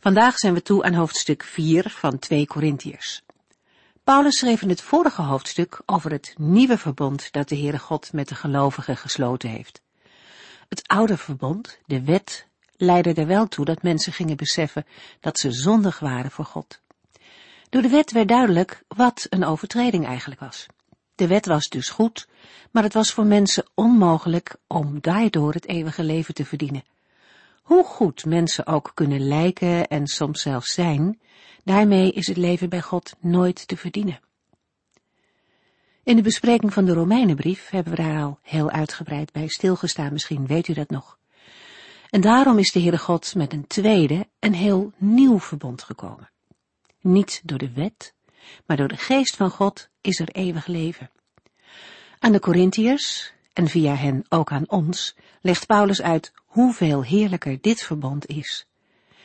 Vandaag zijn we toe aan hoofdstuk 4 van 2 Korintiërs. Paulus schreef in het vorige hoofdstuk over het nieuwe verbond dat de Heere God met de gelovigen gesloten heeft. Het oude verbond, de wet, leidde er wel toe dat mensen gingen beseffen dat ze zondig waren voor God. Door de wet werd duidelijk wat een overtreding eigenlijk was. De wet was dus goed, maar het was voor mensen onmogelijk om daardoor het eeuwige leven te verdienen. Hoe goed mensen ook kunnen lijken en soms zelfs zijn, daarmee is het leven bij God nooit te verdienen. In de bespreking van de Romeinenbrief hebben we daar al heel uitgebreid bij stilgestaan, misschien weet u dat nog. En daarom is de Heere God met een tweede, een heel nieuw verbond gekomen. Niet door de wet, maar door de geest van God is er eeuwig leven. Aan de Corinthiërs, en via hen ook aan ons, legt Paulus uit hoeveel heerlijker dit verbond is.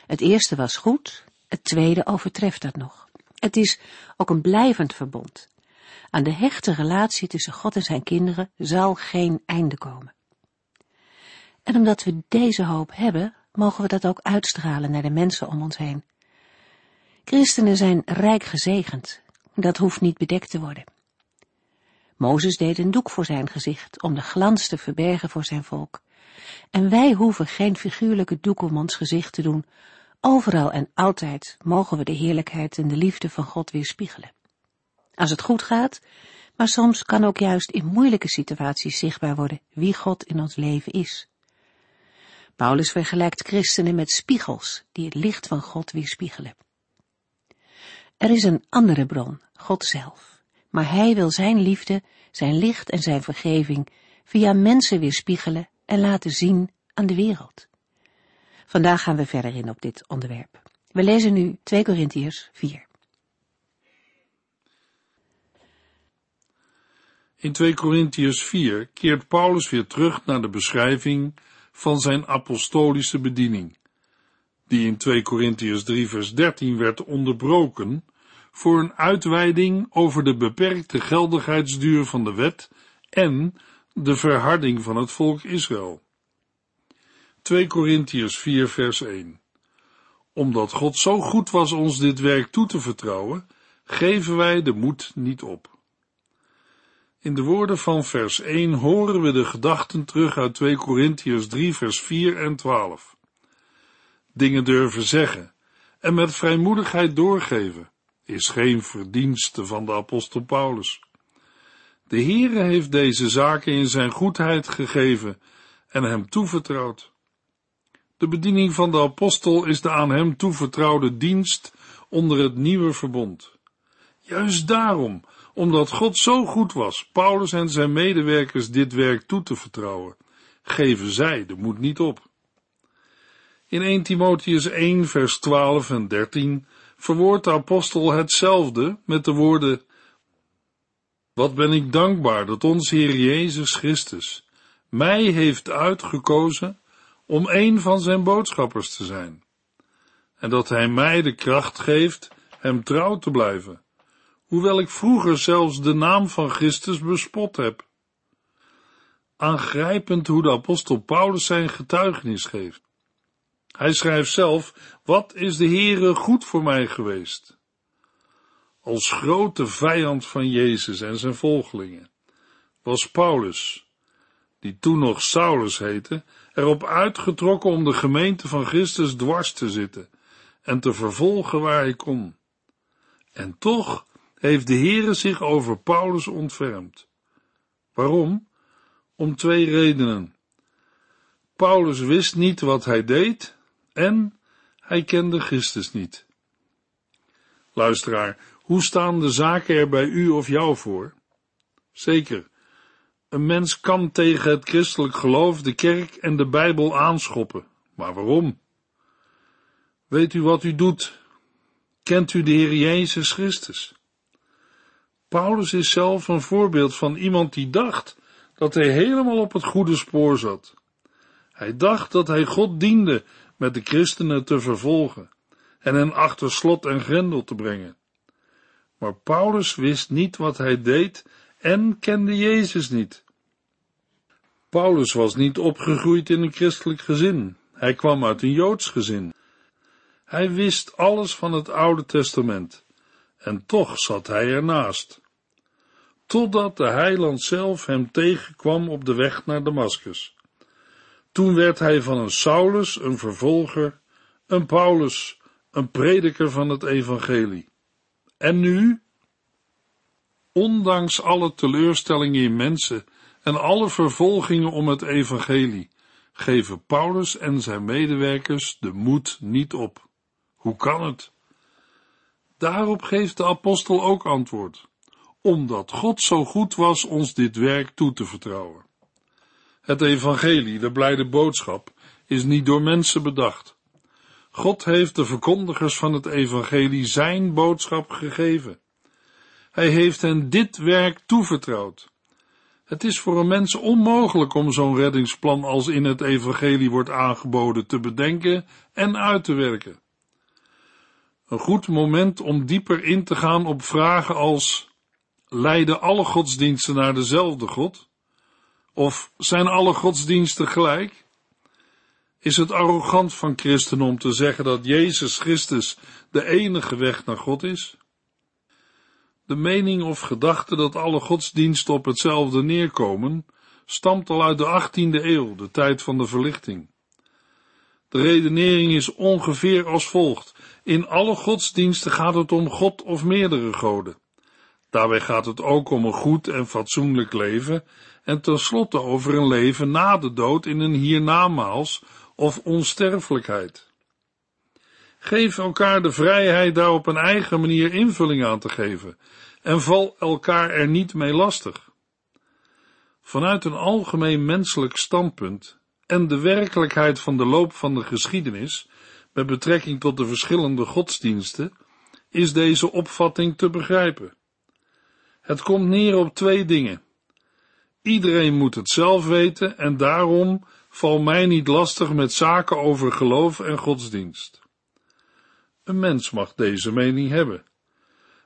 Het eerste was goed, het tweede overtreft dat nog. Het is ook een blijvend verbond. Aan de hechte relatie tussen God en zijn kinderen zal geen einde komen. En omdat we deze hoop hebben, mogen we dat ook uitstralen naar de mensen om ons heen. Christenen zijn rijk gezegend. Dat hoeft niet bedekt te worden. Mozes deed een doek voor zijn gezicht om de glans te verbergen voor zijn volk. En wij hoeven geen figuurlijke doek om ons gezicht te doen. Overal en altijd mogen we de heerlijkheid en de liefde van God weerspiegelen. Als het goed gaat, maar soms kan ook juist in moeilijke situaties zichtbaar worden wie God in ons leven is. Paulus vergelijkt christenen met spiegels die het licht van God weerspiegelen. Er is een andere bron, God zelf, maar hij wil zijn liefde, zijn licht en zijn vergeving via mensen weerspiegelen en laten zien aan de wereld. Vandaag gaan we verder in op dit onderwerp. We lezen nu 2 Korintiërs 4. In 2 Korintiërs 4 keert Paulus weer terug naar de beschrijving van zijn apostolische bediening, die in 2 Korintiërs 3 vers 13 werd onderbroken voor een uitweiding over de beperkte geldigheidsduur van de wet en de verharding van het volk Israël. 2 Korintiërs 4 vers 1 Omdat God zo goed was ons dit werk toe te vertrouwen, geven wij de moed niet op. In de woorden van vers 1 horen we de gedachten terug uit 2 Korintiërs 3 vers 4 en 12. Dingen durven zeggen en met vrijmoedigheid doorgeven is geen verdienste van de apostel Paulus. De Heere heeft deze zaken in zijn goedheid gegeven en hem toevertrouwd. De bediening van de apostel is de aan hem toevertrouwde dienst onder het nieuwe verbond. Juist daarom, omdat God zo goed was, Paulus en zijn medewerkers dit werk toe te vertrouwen, geven zij de moed niet op. In 1 Timotheus 1 vers 12 en 13 verwoordt de apostel hetzelfde met de woorden wat ben ik dankbaar dat onze Heer Jezus Christus mij heeft uitgekozen om een van zijn boodschappers te zijn. En dat hij mij de kracht geeft hem trouw te blijven, hoewel ik vroeger zelfs de naam van Christus bespot heb. Aangrijpend hoe de apostel Paulus zijn getuigenis geeft. Hij schrijft zelf, wat is de Heere goed voor mij geweest? Als grote vijand van Jezus en zijn volgelingen, was Paulus, die toen nog Saulus heette, erop uitgetrokken om de gemeente van Christus dwars te zitten en te vervolgen waar hij kon. En toch heeft de Heere zich over Paulus ontfermd. Waarom? Om twee redenen. Paulus wist niet wat hij deed en hij kende Christus niet. Luisteraar, hoe staan de zaken er bij u of jou voor? Zeker, een mens kan tegen het christelijk geloof de kerk en de Bijbel aanschoppen. Maar waarom? Weet u wat u doet? Kent u de Heer Jezus Christus? Paulus is zelf een voorbeeld van iemand die dacht dat hij helemaal op het goede spoor zat. Hij dacht dat hij God diende met de christenen te vervolgen en hen achter slot en grendel te brengen. Maar Paulus wist niet wat hij deed en kende Jezus niet. Paulus was niet opgegroeid in een christelijk gezin. Hij kwam uit een Joods gezin. Hij wist alles van het Oude Testament. En toch zat hij ernaast. Totdat de heiland zelf hem tegenkwam op de weg naar Damaskus. Toen werd hij van een Saulus, een vervolger, een Paulus, een prediker van het evangelie. En nu? Ondanks alle teleurstellingen in mensen en alle vervolgingen om het evangelie, geven Paulus en zijn medewerkers de moed niet op. Hoe kan het? Daarop geeft de apostel ook antwoord, omdat God zo goed was ons dit werk toe te vertrouwen. Het evangelie, de blijde boodschap, is niet door mensen bedacht. God heeft de verkondigers van het evangelie zijn boodschap gegeven. Hij heeft hen dit werk toevertrouwd. Het is voor een mens onmogelijk om zo'n reddingsplan als in het evangelie wordt aangeboden te bedenken en uit te werken. Een goed moment om dieper in te gaan op vragen als leiden alle godsdiensten naar dezelfde God? Of zijn alle godsdiensten gelijk? Is het arrogant van christenen om te zeggen dat Jezus Christus de enige weg naar God is? De mening of gedachte dat alle godsdiensten op hetzelfde neerkomen, stamt al uit de 18e eeuw, de tijd van de verlichting. De redenering is ongeveer als volgt. In alle godsdiensten gaat het om God of meerdere goden. Daarbij gaat het ook om een goed en fatsoenlijk leven en tenslotte over een leven na de dood in een hiernamaals of onsterfelijkheid. Geef elkaar de vrijheid daar op een eigen manier invulling aan te geven en val elkaar er niet mee lastig. Vanuit een algemeen menselijk standpunt en de werkelijkheid van de loop van de geschiedenis met betrekking tot de verschillende godsdiensten is deze opvatting te begrijpen. Het komt neer op twee dingen. Iedereen moet het zelf weten en daarom val mij niet lastig met zaken over geloof en godsdienst. Een mens mag deze mening hebben,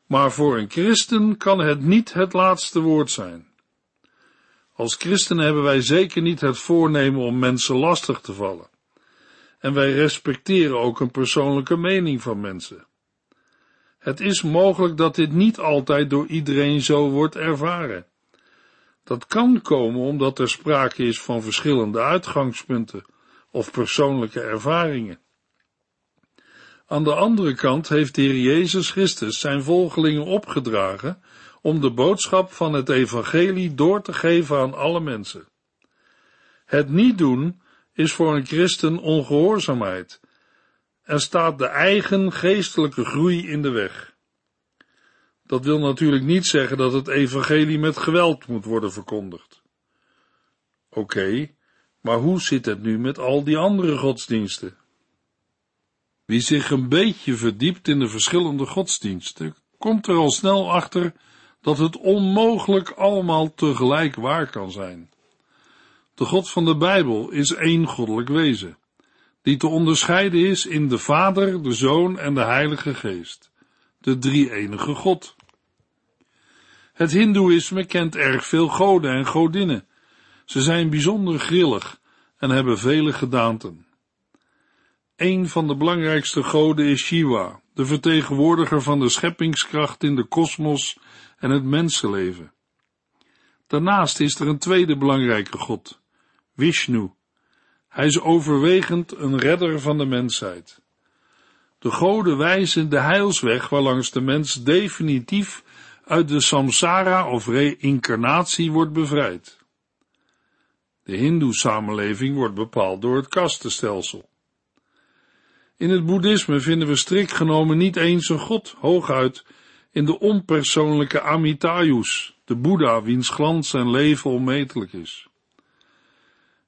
maar voor een christen kan het niet het laatste woord zijn. Als christenen hebben wij zeker niet het voornemen om mensen lastig te vallen. En wij respecteren ook een persoonlijke mening van mensen. Het is mogelijk dat dit niet altijd door iedereen zo wordt ervaren. Dat kan komen omdat er sprake is van verschillende uitgangspunten of persoonlijke ervaringen. Aan de andere kant heeft de Heer Jezus Christus zijn volgelingen opgedragen om de boodschap van het evangelie door te geven aan alle mensen. Het niet doen is voor een christen ongehoorzaamheid en staat de eigen geestelijke groei in de weg. Dat wil natuurlijk niet zeggen dat het evangelie met geweld moet worden verkondigd. Oké, maar hoe zit het nu met al die andere godsdiensten? Wie zich een beetje verdiept in de verschillende godsdiensten, komt er al snel achter dat het onmogelijk allemaal tegelijk waar kan zijn. De God van de Bijbel is één goddelijk wezen, die te onderscheiden is in de Vader, de Zoon en de Heilige Geest, de drie-enige God. Het Hindoeïsme kent erg veel goden en godinnen. Ze zijn bijzonder grillig en hebben vele gedaanten. Een van de belangrijkste goden is Shiva, de vertegenwoordiger van de scheppingskracht in de kosmos en het mensenleven. Daarnaast is er een tweede belangrijke god, Vishnu. Hij is overwegend een redder van de mensheid. De goden wijzen de heilsweg waarlangs de mens definitief uit de samsara of reïncarnatie wordt bevrijd. De hindoe-samenleving wordt bepaald door het kastenstelsel. In het boeddhisme vinden we strikt genomen niet eens een god, hooguit in de onpersoonlijke Amitayus, de Boeddha wiens glans en leven onmetelijk is.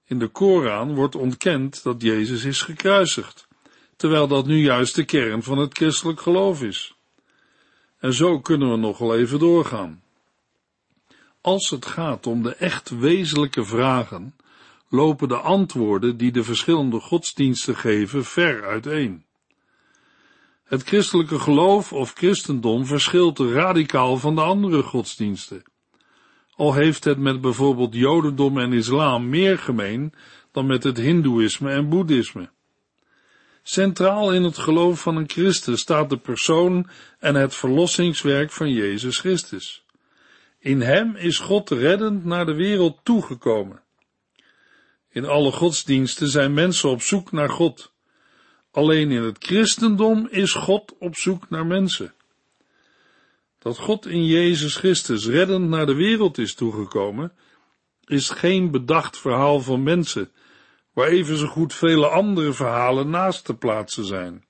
In de Koran wordt ontkend dat Jezus is gekruisigd, terwijl dat nu juist de kern van het christelijk geloof is. En zo kunnen we nog wel even doorgaan. Als het gaat om de echt wezenlijke vragen, lopen de antwoorden die de verschillende godsdiensten geven ver uiteen. Het christelijke geloof of christendom verschilt radicaal van de andere godsdiensten. Al heeft het met bijvoorbeeld jodendom en islam meer gemeen dan met het hindoeïsme en boeddhisme. Centraal in het geloof van een christen staat de persoon en het verlossingswerk van Jezus Christus. In hem is God reddend naar de wereld toegekomen. In alle godsdiensten zijn mensen op zoek naar God. Alleen in het christendom is God op zoek naar mensen. Dat God in Jezus Christus reddend naar de wereld is toegekomen, is geen bedacht verhaal van mensen, waar even zo goed vele andere verhalen naast te plaatsen zijn.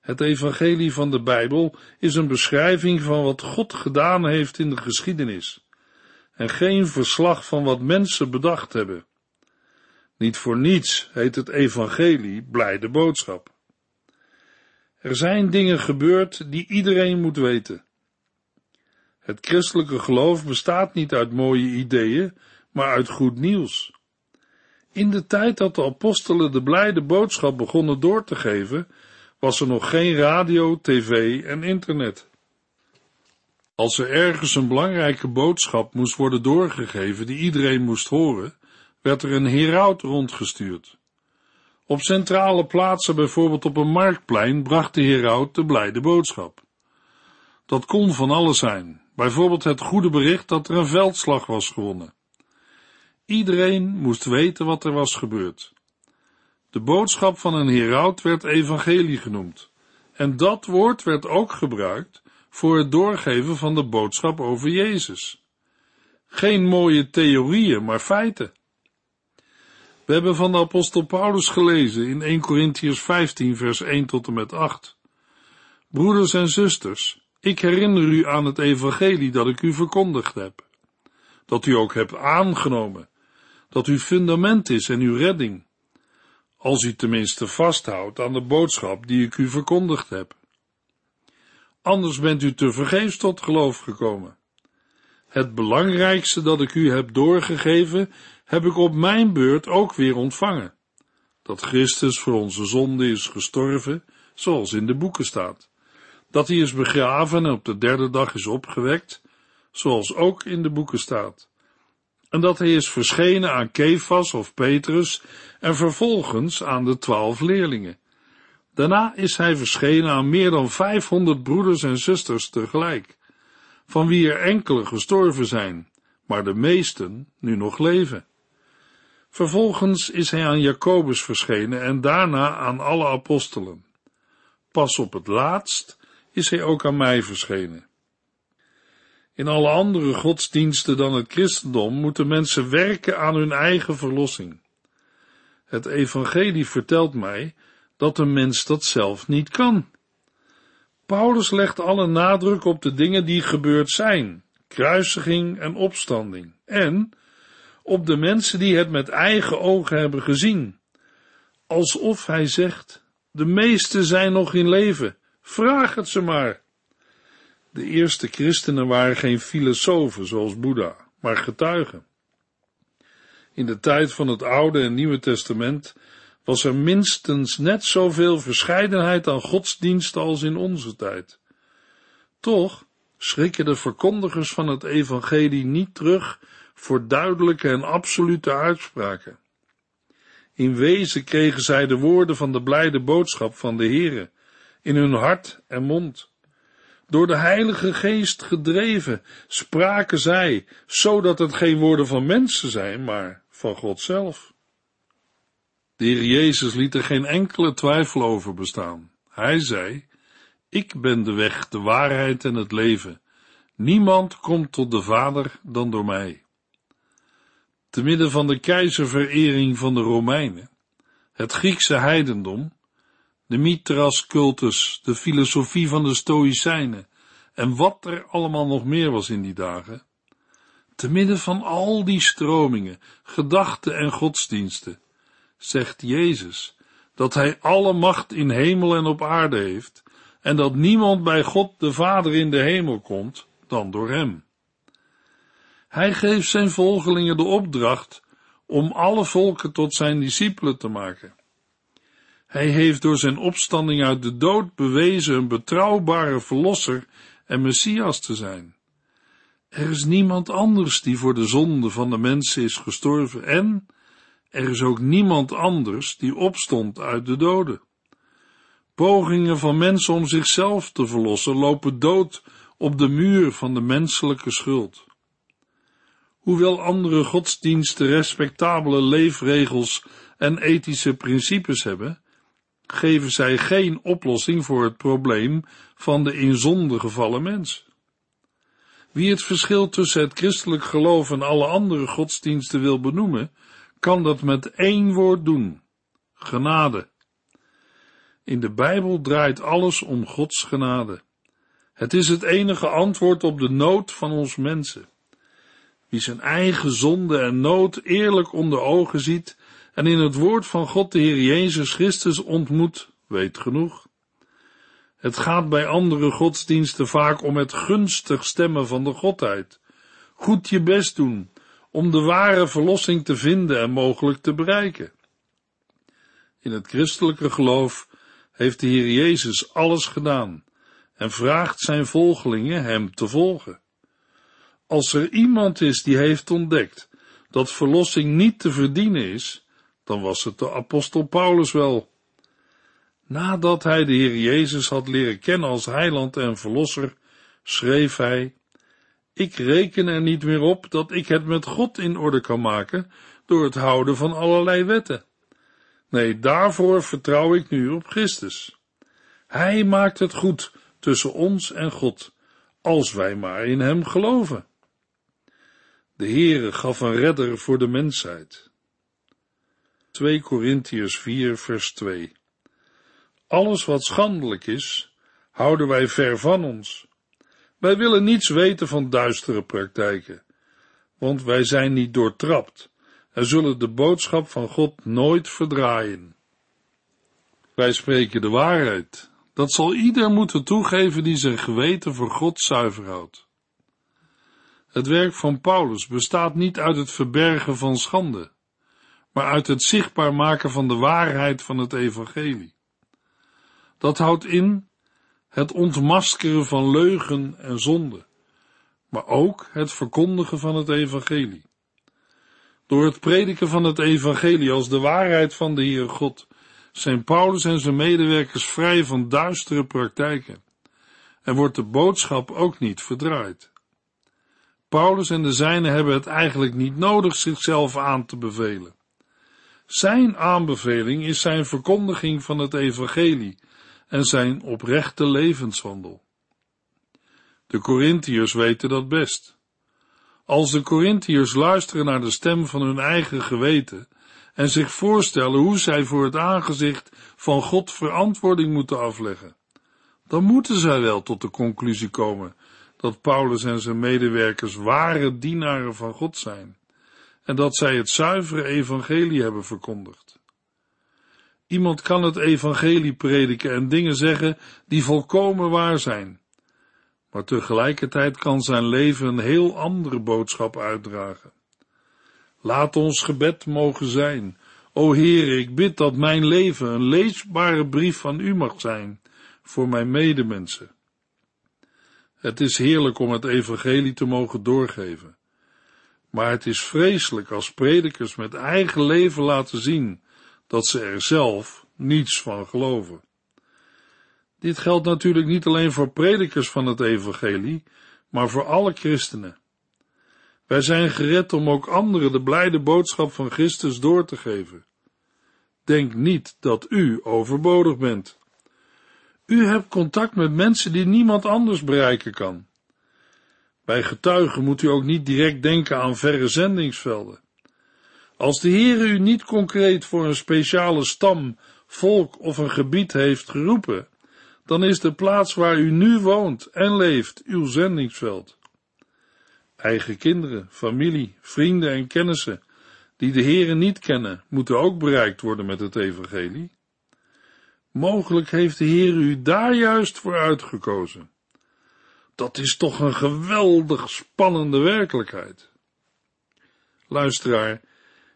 Het evangelie van de Bijbel is een beschrijving van wat God gedaan heeft in de geschiedenis, en geen verslag van wat mensen bedacht hebben. Niet voor niets heet het evangelie blijde boodschap. Er zijn dingen gebeurd die iedereen moet weten. Het christelijke geloof bestaat niet uit mooie ideeën, maar uit goed nieuws. In de tijd dat de apostelen de blijde boodschap begonnen door te geven, was er nog geen radio, tv en internet. Als er ergens een belangrijke boodschap moest worden doorgegeven die iedereen moest horen, werd er een heraut rondgestuurd. Op centrale plaatsen, bijvoorbeeld op een marktplein, bracht de heraut de blijde boodschap. Dat kon van alles zijn, bijvoorbeeld het goede bericht dat er een veldslag was gewonnen. Iedereen moest weten wat er was gebeurd. De boodschap van een heraut werd evangelie genoemd, en dat woord werd ook gebruikt voor het doorgeven van de boodschap over Jezus. Geen mooie theorieën, maar feiten. We hebben van de apostel Paulus gelezen in 1 Corinthians 15 vers 1 tot en met 8. Broeders en zusters, ik herinner u aan het evangelie dat ik u verkondigd heb, dat u ook hebt aangenomen, dat uw fundament is en uw redding, als u tenminste vasthoudt aan de boodschap die ik u verkondigd heb. Anders bent u te vergeefs tot geloof gekomen. Het belangrijkste dat ik u heb doorgegeven, heb ik op mijn beurt ook weer ontvangen. Dat Christus voor onze zonde is gestorven, zoals in de boeken staat. Dat hij is begraven en op de derde dag is opgewekt, zoals ook in de boeken staat en dat hij is verschenen aan Kefas of Petrus en vervolgens aan de twaalf leerlingen. Daarna is hij verschenen aan meer dan vijfhonderd broeders en zusters tegelijk, van wie er enkele gestorven zijn, maar de meesten nu nog leven. Vervolgens is hij aan Jacobus verschenen en daarna aan alle apostelen. Pas op het laatst is hij ook aan mij verschenen. In alle andere godsdiensten dan het christendom moeten mensen werken aan hun eigen verlossing. Het evangelie vertelt mij dat een mens dat zelf niet kan. Paulus legt alle nadruk op de dingen die gebeurd zijn, kruisiging en opstanding, en op de mensen die het met eigen ogen hebben gezien, alsof hij zegt, de meesten zijn nog in leven, vraag het ze maar. De eerste christenen waren geen filosofen zoals Boeddha, maar getuigen. In de tijd van het Oude en Nieuwe Testament was er minstens net zoveel verscheidenheid aan godsdiensten als in onze tijd. Toch schrikken de verkondigers van het evangelie niet terug voor duidelijke en absolute uitspraken. In wezen kregen zij de woorden van de blijde boodschap van de Heere in hun hart en mond. Door de Heilige Geest gedreven spraken zij, zodat het geen woorden van mensen zijn, maar van God zelf. De Heer Jezus liet er geen enkele twijfel over bestaan. Hij zei, ik ben de weg, de waarheid en het leven. Niemand komt tot de Vader dan door mij. Te midden van de keizerverering van de Romeinen, het Griekse heidendom de Mithras-cultus, de filosofie van de Stoïcijnen en wat er allemaal nog meer was in die dagen. Te midden van al die stromingen, gedachten en godsdiensten, zegt Jezus dat hij alle macht in hemel en op aarde heeft en dat niemand bij God de Vader in de hemel komt dan door hem. Hij geeft zijn volgelingen de opdracht om alle volken tot zijn discipelen te maken. Hij heeft door zijn opstanding uit de dood bewezen een betrouwbare verlosser en Messias te zijn. Er is niemand anders die voor de zonde van de mensen is gestorven en er is ook niemand anders die opstond uit de doden. Pogingen van mensen om zichzelf te verlossen lopen dood op de muur van de menselijke schuld. Hoewel andere godsdiensten respectabele leefregels en ethische principes hebben, geven zij geen oplossing voor het probleem van de in zonde gevallen mens. Wie het verschil tussen het christelijk geloof en alle andere godsdiensten wil benoemen, kan dat met één woord doen: genade. In de Bijbel draait alles om Gods genade. Het is het enige antwoord op de nood van ons mensen. Wie zijn eigen zonde en nood eerlijk onder ogen ziet en in het woord van God de Heer Jezus Christus ontmoet, weet genoeg. Het gaat bij andere godsdiensten vaak om het gunstig stemmen van de Godheid. Goed je best doen om de ware verlossing te vinden en mogelijk te bereiken. In het christelijke geloof heeft de Heer Jezus alles gedaan en vraagt zijn volgelingen hem te volgen. Als er iemand is die heeft ontdekt dat verlossing niet te verdienen is, dan was het de apostel Paulus wel. Nadat hij de Heer Jezus had leren kennen als heiland en verlosser, schreef hij, ik reken er niet meer op dat ik het met God in orde kan maken door het houden van allerlei wetten. Nee, daarvoor vertrouw ik nu op Christus. Hij maakt het goed tussen ons en God, als wij maar in Hem geloven. De Heere gaf een redder voor de mensheid. 2 Korintiërs 4 vers 2 Alles wat schandelijk is, houden wij ver van ons. Wij willen niets weten van duistere praktijken, want wij zijn niet doortrapt en zullen de boodschap van God nooit verdraaien. Wij spreken de waarheid. Dat zal ieder moeten toegeven die zijn geweten voor God zuiver houdt. Het werk van Paulus bestaat niet uit het verbergen van schande, maar uit het zichtbaar maken van de waarheid van het evangelie. Dat houdt in het ontmaskeren van leugen en zonde, maar ook het verkondigen van het evangelie. Door het prediken van het evangelie als de waarheid van de Heere God zijn Paulus en zijn medewerkers vrij van duistere praktijken en wordt de boodschap ook niet verdraaid. Paulus en de zijnen hebben het eigenlijk niet nodig zichzelf aan te bevelen. Zijn aanbeveling is zijn verkondiging van het evangelie en zijn oprechte levenswandel. De Corinthiërs weten dat best. Als de Corinthiërs luisteren naar de stem van hun eigen geweten en zich voorstellen hoe zij voor het aangezicht van God verantwoording moeten afleggen, dan moeten zij wel tot de conclusie komen dat Paulus en zijn medewerkers ware dienaren van God zijn en dat zij het zuivere evangelie hebben verkondigd. Iemand kan het evangelie prediken en dingen zeggen die volkomen waar zijn, maar tegelijkertijd kan zijn leven een heel andere boodschap uitdragen. Laat ons gebed mogen zijn. O Heer, ik bid dat mijn leven een leesbare brief van U mag zijn voor mijn medemensen. Het is heerlijk om het evangelie te mogen doorgeven. Maar het is vreselijk als predikers met eigen leven laten zien dat ze er zelf niets van geloven. Dit geldt natuurlijk niet alleen voor predikers van het evangelie, maar voor alle christenen. Wij zijn gered om ook anderen de blijde boodschap van Christus door te geven. Denk niet dat u overbodig bent. U hebt contact met mensen die niemand anders bereiken kan. Bij getuigen moet u ook niet direct denken aan verre zendingsvelden. Als de Heere u niet concreet voor een speciale stam, volk of een gebied heeft geroepen, dan is de plaats waar u nu woont en leeft uw zendingsveld. Eigen kinderen, familie, vrienden en kennissen die de Heere niet kennen, moeten ook bereikt worden met het evangelie. Mogelijk heeft de Heer u daar juist voor uitgekozen. Dat is toch een geweldig spannende werkelijkheid. Luisteraar,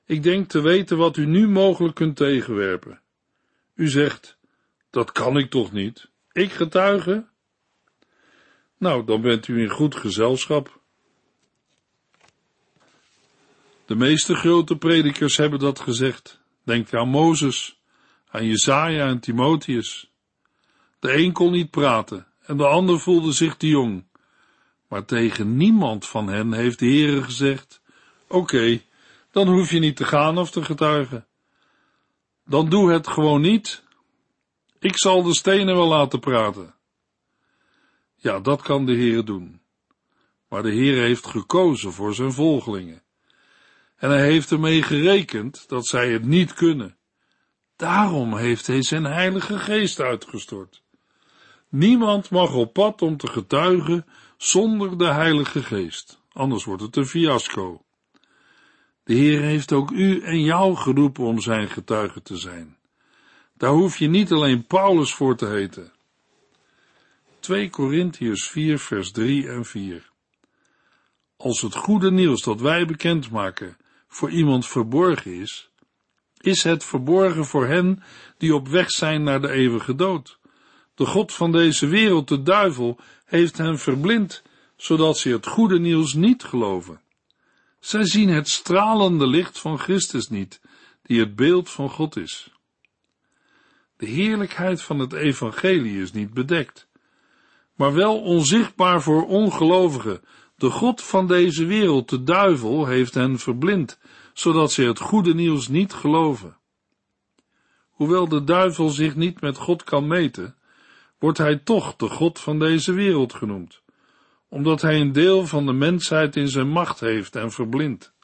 ik denk te weten wat u nu mogelijk kunt tegenwerpen. U zegt, dat kan ik toch niet? Ik getuige? Nou, dan bent u in goed gezelschap. De meeste grote predikers hebben dat gezegd. Denk aan Mozes, aan Jesaja en Timotheus. De een kon niet praten en de ander voelde zich te jong. Maar tegen niemand van hen heeft de Heere gezegd, oké, dan hoef je niet te gaan of te getuigen. Dan doe het gewoon niet. Ik zal de stenen wel laten praten. Ja, dat kan de Heer doen. Maar de Heer heeft gekozen voor zijn volgelingen. En hij heeft ermee gerekend dat zij het niet kunnen. Daarom heeft hij zijn heilige geest uitgestort. Niemand mag op pad om te getuigen zonder de heilige geest, anders wordt het een fiasco. De Heer heeft ook u en jou geroepen om zijn getuige te zijn. Daar hoef je niet alleen Paulus voor te heten. 2 Korintiërs 4 vers 3 en 4 Als het goede nieuws dat wij bekendmaken voor iemand verborgen is, is het verborgen voor hen die op weg zijn naar de eeuwige dood. De God van deze wereld, de duivel, heeft hen verblind, zodat ze het goede nieuws niet geloven. Zij zien het stralende licht van Christus niet, die het beeld van God is. De heerlijkheid van het evangelie is niet bedekt, maar wel onzichtbaar voor ongelovigen. De God van deze wereld, de duivel, heeft hen verblind, zodat ze het goede nieuws niet geloven. Hoewel de duivel zich niet met God kan meten, wordt hij toch de God van deze wereld genoemd, omdat hij een deel van de mensheid in zijn macht heeft en verblindt.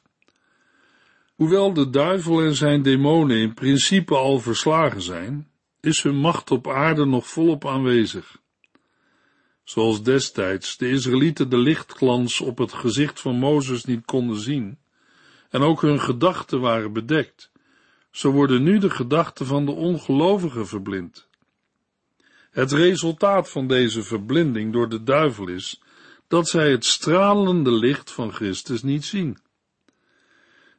Hoewel de duivel en zijn demonen in principe al verslagen zijn, is hun macht op aarde nog volop aanwezig. Zoals destijds de Israëlieten de lichtglans op het gezicht van Mozes niet konden zien, en ook hun gedachten waren bedekt, zo worden nu de gedachten van de ongelovigen verblind. Het resultaat van deze verblinding door de duivel is dat zij het stralende licht van Christus niet zien.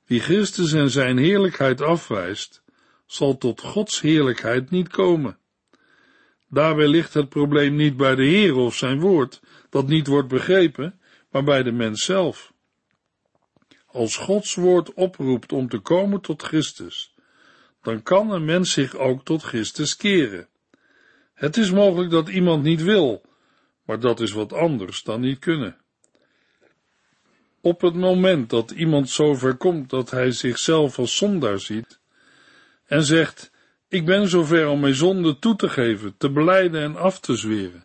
Wie Christus en zijn heerlijkheid afwijst, zal tot Gods heerlijkheid niet komen. Daarbij ligt het probleem niet bij de Heer of zijn woord, dat niet wordt begrepen, maar bij de mens zelf. Als Gods woord oproept om te komen tot Christus, dan kan een mens zich ook tot Christus keren. Het is mogelijk dat iemand niet wil, maar dat is wat anders dan niet kunnen. Op het moment dat iemand zover komt dat hij zichzelf als zondaar ziet en zegt, ik ben zover om mijn zonde toe te geven, te beleiden en af te zweren.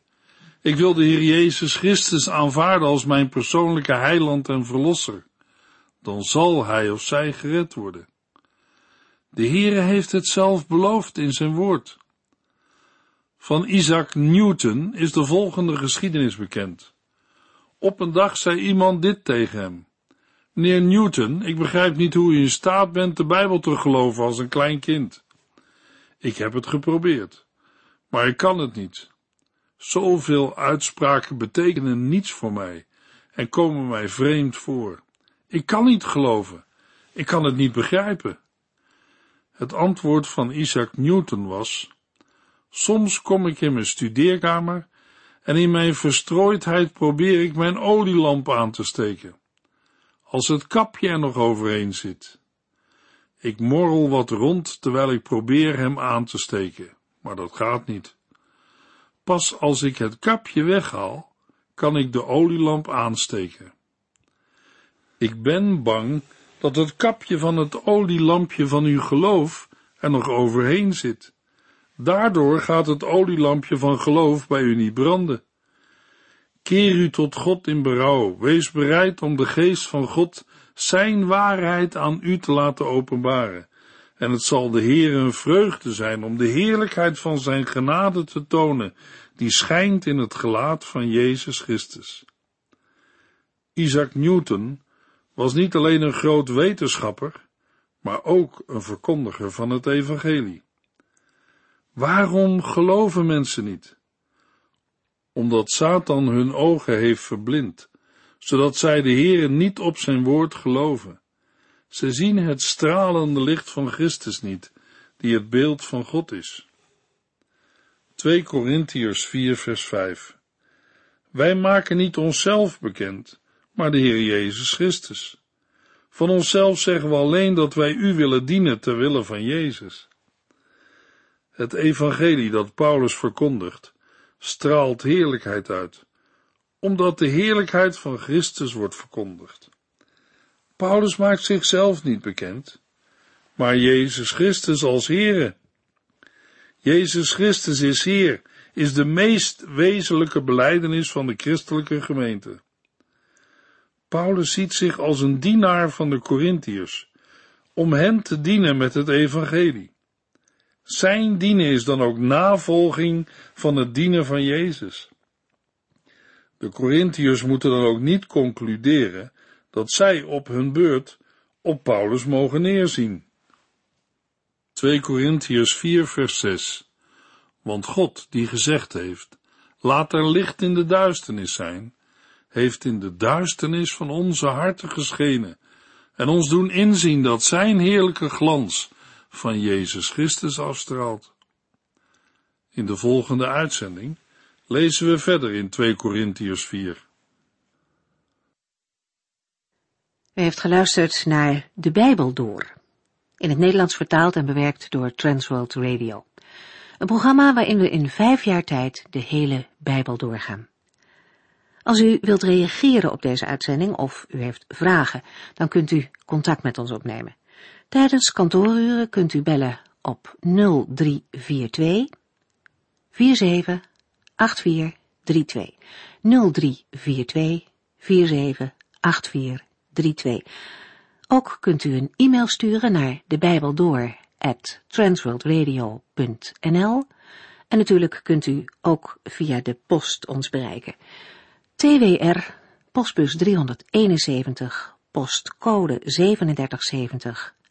Ik wil de Heer Jezus Christus aanvaarden als mijn persoonlijke heiland en verlosser. Dan zal hij of zij gered worden. De Heere heeft het zelf beloofd in zijn woord. Van Isaac Newton is de volgende geschiedenis bekend. Op een dag zei iemand dit tegen hem. Meneer Newton, ik begrijp niet hoe u in staat bent de Bijbel te geloven als een klein kind. Ik heb het geprobeerd, maar ik kan het niet. Zoveel uitspraken betekenen niets voor mij en komen mij vreemd voor. Ik kan niet geloven. Ik kan het niet begrijpen. Het antwoord van Isaac Newton was, soms kom ik in mijn studeerkamer en in mijn verstrooidheid probeer ik mijn olielamp aan te steken. Als het kapje er nog overheen zit. Ik morrel wat rond terwijl ik probeer hem aan te steken, maar dat gaat niet. Pas als ik het kapje weghaal, kan ik de olielamp aansteken. Ik ben bang dat het kapje van het olielampje van uw geloof er nog overheen zit. Daardoor gaat het olielampje van geloof bij u niet branden. Keer u tot God in berouw, wees bereid om de geest van God zijn waarheid aan u te laten openbaren. En het zal de Heer een vreugde zijn om de heerlijkheid van zijn genade te tonen, die schijnt in het gelaat van Jezus Christus. Isaac Newton was niet alleen een groot wetenschapper, maar ook een verkondiger van het evangelie. Waarom geloven mensen niet? Omdat Satan hun ogen heeft verblind, zodat zij de Heere niet op zijn woord geloven. Ze zien het stralende licht van Christus niet, die het beeld van God is. 2 Korintiërs 4 vers 5 Wij maken niet onszelf bekend, maar de Heer Jezus Christus. Van onszelf zeggen we alleen dat wij u willen dienen ter wille van Jezus. Het evangelie dat Paulus verkondigt, straalt heerlijkheid uit, omdat de heerlijkheid van Christus wordt verkondigd. Paulus maakt zichzelf niet bekend, maar Jezus Christus als Heere. Jezus Christus is Heer, is de meest wezenlijke beleidenis van de christelijke gemeente. Paulus ziet zich als een dienaar van de Corinthiërs, om hen te dienen met het evangelie. Zijn dienen is dan ook navolging van het dienen van Jezus. De Corinthiërs moeten dan ook niet concluderen dat zij op hun beurt op Paulus mogen neerzien. 2 Corinthiërs 4 vers 6 Want God, die gezegd heeft, laat er licht in de duisternis zijn, heeft in de duisternis van onze harten geschenen en ons doen inzien dat zijn heerlijke glans van Jezus Christus afstraalt. In de volgende uitzending lezen we verder in 2 Corinthiërs 4. U heeft geluisterd naar De Bijbel Door, in het Nederlands vertaald en bewerkt door Transworld Radio. Een programma waarin we in vijf jaar tijd de hele Bijbel doorgaan. Als u wilt reageren op deze uitzending of u heeft vragen, dan kunt u contact met ons opnemen. Tijdens kantooruren kunt u bellen op 0342 47 8432. 0342 47 8432. Ook kunt u een e-mail sturen naar de Bijbel at transworldradio.nl en natuurlijk kunt u ook via de post ons bereiken. TWR, postbus 371, postcode 3770,